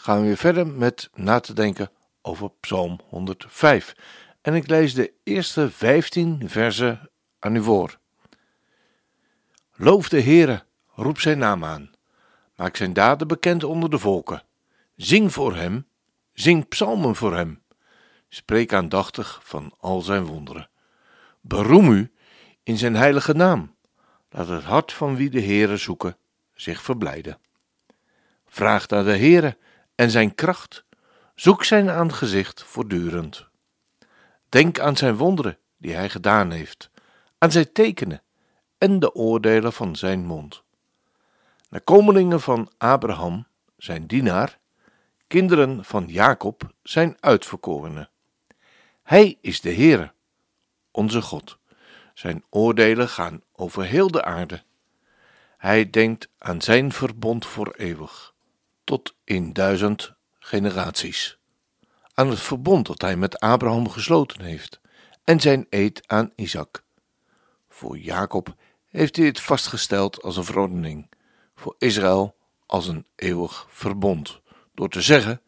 gaan we weer verder met na te denken over Psalm 105. En ik lees de eerste 15 versen aan u voor. Loof de Heere, roep zijn naam aan. Maak zijn daden bekend onder de volken. Zing voor hem, zing psalmen voor hem. Spreek aandachtig van al zijn wonderen. Beroem u in zijn heilige naam. Laat het hart van wie de Heere zoeken zich verblijden. Vraag naar de Heere en zijn kracht. Zoek zijn aangezicht voortdurend. Denk aan zijn wonderen die hij gedaan heeft, aan zijn tekenen en de oordelen van zijn mond. Nakomelingen van Abraham, zijn dienaar, kinderen van Jacob, zijn uitverkorenen. Hij is de Heere, onze God. Zijn oordelen gaan over heel de aarde. Hij denkt aan zijn verbond voor eeuwig, tot in duizend generaties. Aan het verbond dat hij met Abraham gesloten heeft en zijn eed aan Isaac. Voor Jacob heeft hij het vastgesteld als een verordening, voor Israël als een eeuwig verbond, door te zeggen: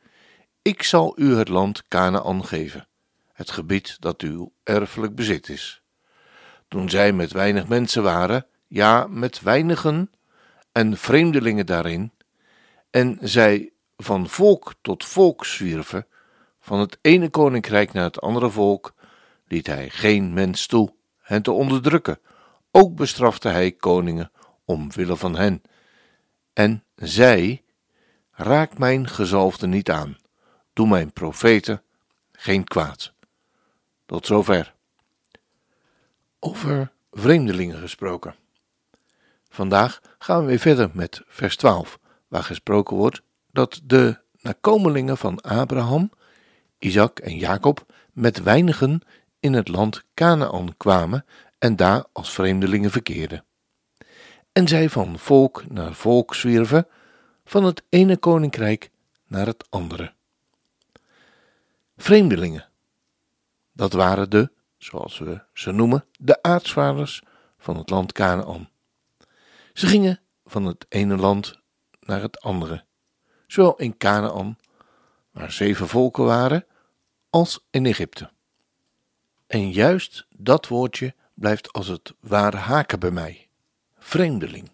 Ik zal u het land Canaan geven, het gebied dat uw erfelijk bezit is toen zij met weinig mensen waren, ja, met weinigen en vreemdelingen daarin, en zij van volk tot volk zwierven, van het ene koninkrijk naar het andere volk, liet hij geen mens toe hen te onderdrukken. Ook bestrafte hij koningen omwille van hen. En zij, raak mijn gezalfde niet aan, doe mijn profeten geen kwaad. Tot zover over vreemdelingen gesproken. Vandaag gaan we weer verder met vers 12, waar gesproken wordt dat de nakomelingen van Abraham, Isaac en Jacob met weinigen in het land Canaan kwamen en daar als vreemdelingen verkeerden. En zij van volk naar volk zwierven, van het ene koninkrijk naar het andere. Vreemdelingen, dat waren de zoals we ze noemen, de aartsvaders van het land Canaan. Ze gingen van het ene land naar het andere, zowel in Canaan, waar zeven volken waren, als in Egypte. En juist dat woordje blijft als het ware haken bij mij: vreemdeling.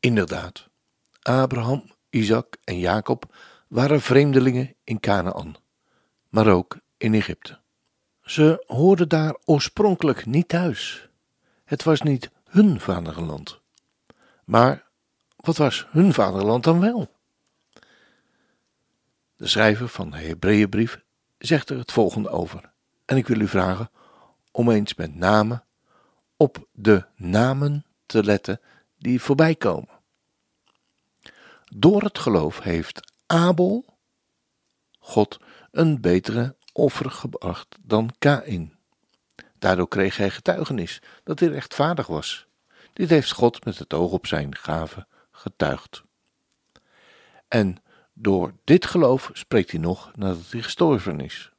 Inderdaad, Abraham, Isaac en Jacob waren vreemdelingen in Canaan, maar ook in Egypte. Ze hoorden daar oorspronkelijk niet thuis. Het was niet hun vaderland. Maar wat was hun vaderland dan wel? De schrijver van de Hebreeënbrief zegt er het volgende over. En ik wil u vragen om eens met name op de namen te letten die voorbij komen. Door het geloof heeft Abel God een betere offer gebracht dan Kain. Daardoor kreeg hij getuigenis dat hij rechtvaardig was. Dit heeft God met het oog op zijn gave getuigd. En door dit geloof spreekt hij nog nadat hij gestorven is.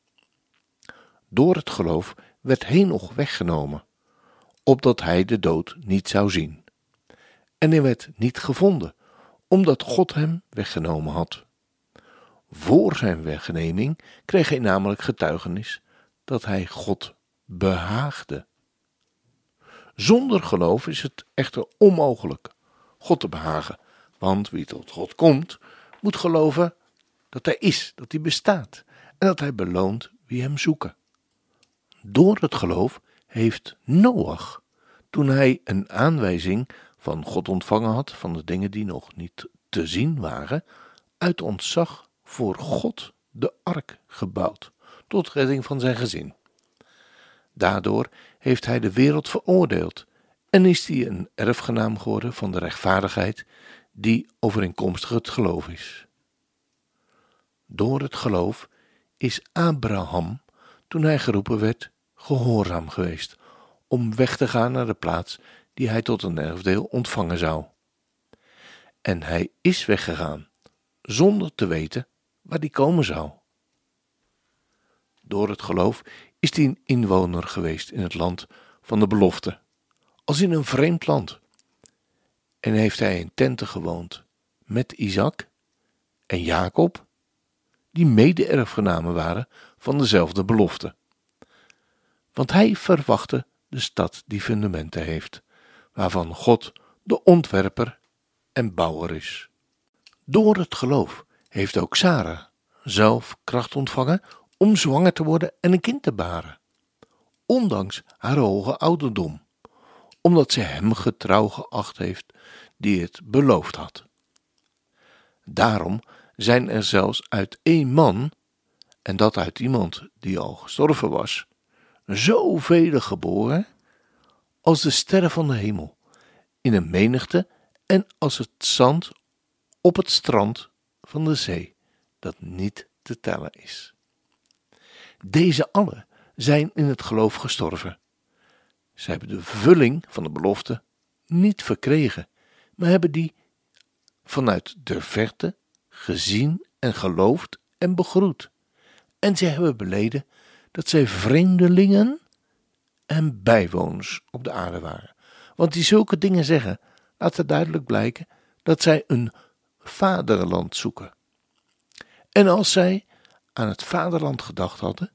Door het geloof werd Henoch weggenomen, opdat hij de dood niet zou zien. En hij werd niet gevonden, omdat God hem weggenomen had. Voor zijn wegneming kreeg hij namelijk getuigenis dat hij God behaagde. Zonder geloof is het echter onmogelijk God te behagen, want wie tot God komt, moet geloven dat hij is, dat hij bestaat en dat hij beloont wie hem zoeken. Door het geloof heeft Noach, toen hij een aanwijzing van God ontvangen had van de dingen die nog niet te zien waren, uit ontzag voor God de ark gebouwd, tot redding van zijn gezin. Daardoor heeft hij de wereld veroordeeld en is hij een erfgenaam geworden van de rechtvaardigheid die overeenkomstig het geloof is. Door het geloof is Abraham, toen hij geroepen werd, gehoorzaam geweest om weg te gaan naar de plaats die hij tot een erfdeel ontvangen zou. En hij is weggegaan, zonder te weten waar die komen zou. Door het geloof is hij een inwoner geweest in het land van de belofte, als in een vreemd land. En heeft hij in tenten gewoond met Isaac en Jacob, die mede-erfgenamen waren van dezelfde belofte. Want hij verwachtte de stad die fundamenten heeft, waarvan God de ontwerper en bouwer is. Door het geloof heeft ook Sarah zelf kracht ontvangen om zwanger te worden en een kind te baren, ondanks haar hoge ouderdom, omdat ze hem getrouw geacht heeft die het beloofd had. Daarom zijn er zelfs uit één man, en dat uit iemand die al gestorven was, zoveel geboren als de sterren van de hemel, in een menigte en als het zand op het strand van de zee, dat niet te tellen is. Deze allen zijn in het geloof gestorven. Ze hebben de vervulling van de belofte niet verkregen, maar hebben die vanuit de verte gezien en geloofd en begroet. En zij hebben beleden dat zij vreemdelingen en bijwoners op de aarde waren. Want die zulke dingen zeggen, laten duidelijk blijken dat zij een vaderland zoeken. En als zij aan het vaderland gedacht hadden,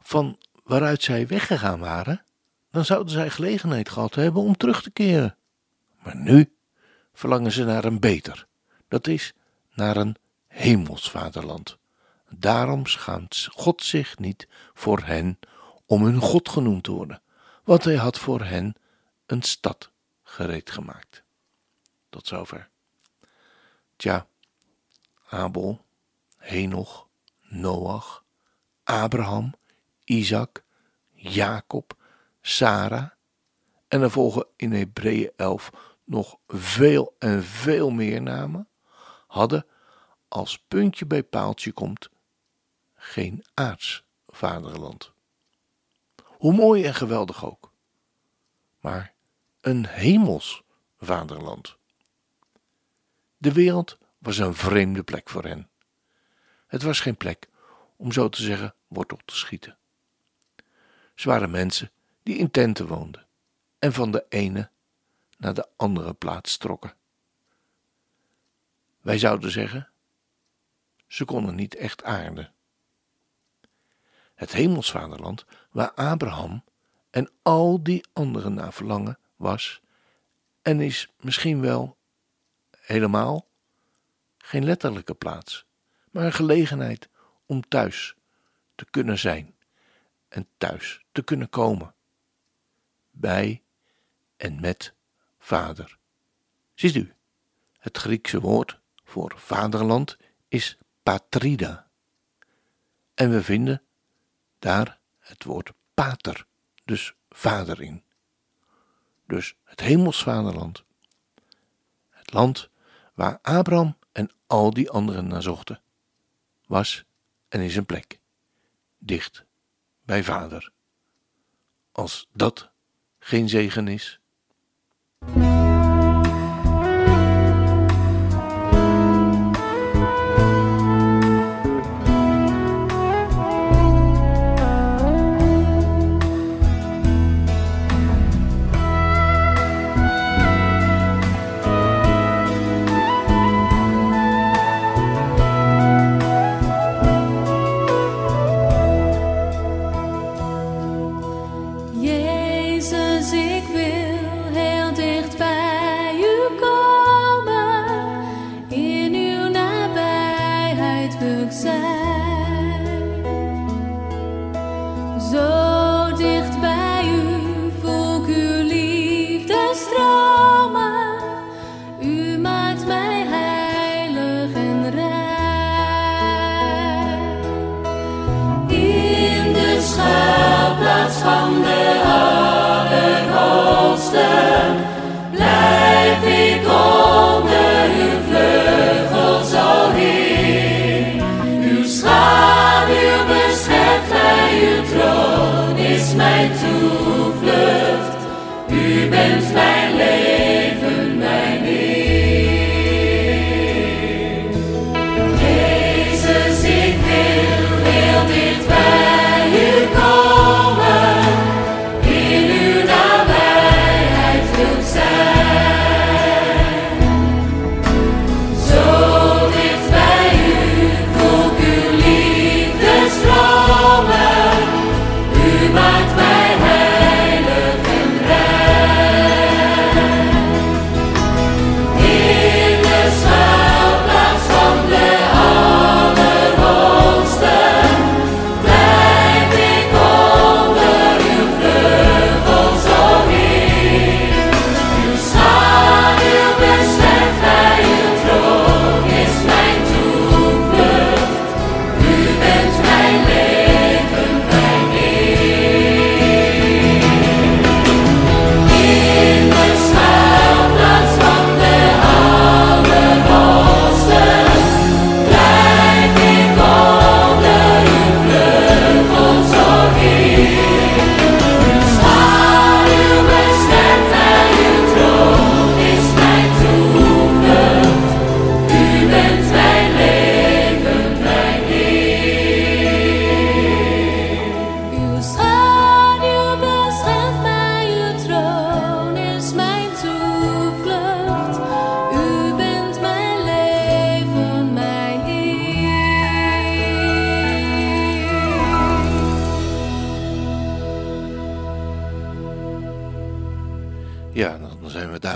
van waaruit zij weggegaan waren, dan zouden zij gelegenheid gehad hebben om terug te keren. Maar nu verlangen ze naar een beter, dat is naar een hemelsvaderland. Daarom schaamt God zich niet voor hen om hun God genoemd te worden, want hij had voor hen een stad gereed gemaakt. Tot zover. Tja, Abel, Henoch, Noach, Abraham, Isaac, Jacob, Sarah en er volgen in Hebreeën 11 nog veel en veel meer namen, hadden als puntje bij paaltje komt geen aards vaderland. Hoe mooi en geweldig ook. Maar een hemels vaderland. De wereld was een vreemde plek voor hen. Het was geen plek om zo te zeggen wortel te schieten. Ze waren mensen die in tenten woonden en van de ene naar de andere plaats trokken. Wij zouden zeggen, ze konden niet echt aarden. Het hemelsvaderland waar Abraham en al die anderen naar verlangen was en is misschien wel helemaal geen letterlijke plaats, maar een gelegenheid om thuis te kunnen zijn en thuis te kunnen komen. Bij en met vader. Ziet u, het Griekse woord voor vaderland is patrida. En we vinden daar het woord pater, dus vader in. Dus het hemelsvaderland. Het land waar Abraham en al die anderen naar zochten, was en is een plek, dicht bij vader. Als dat geen zegen is, say.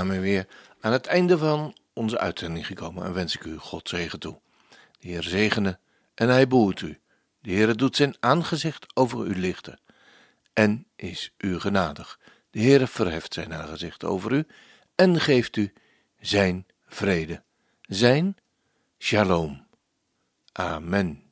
Daarmee weer aan het einde van onze uitzending gekomen en wens ik u God zegen toe. De Heer zegene en hij behoedt u. De Heer doet zijn aangezicht over u lichten en is u genadig. De Heer verheft zijn aangezicht over u en geeft u zijn vrede, zijn shalom. Amen.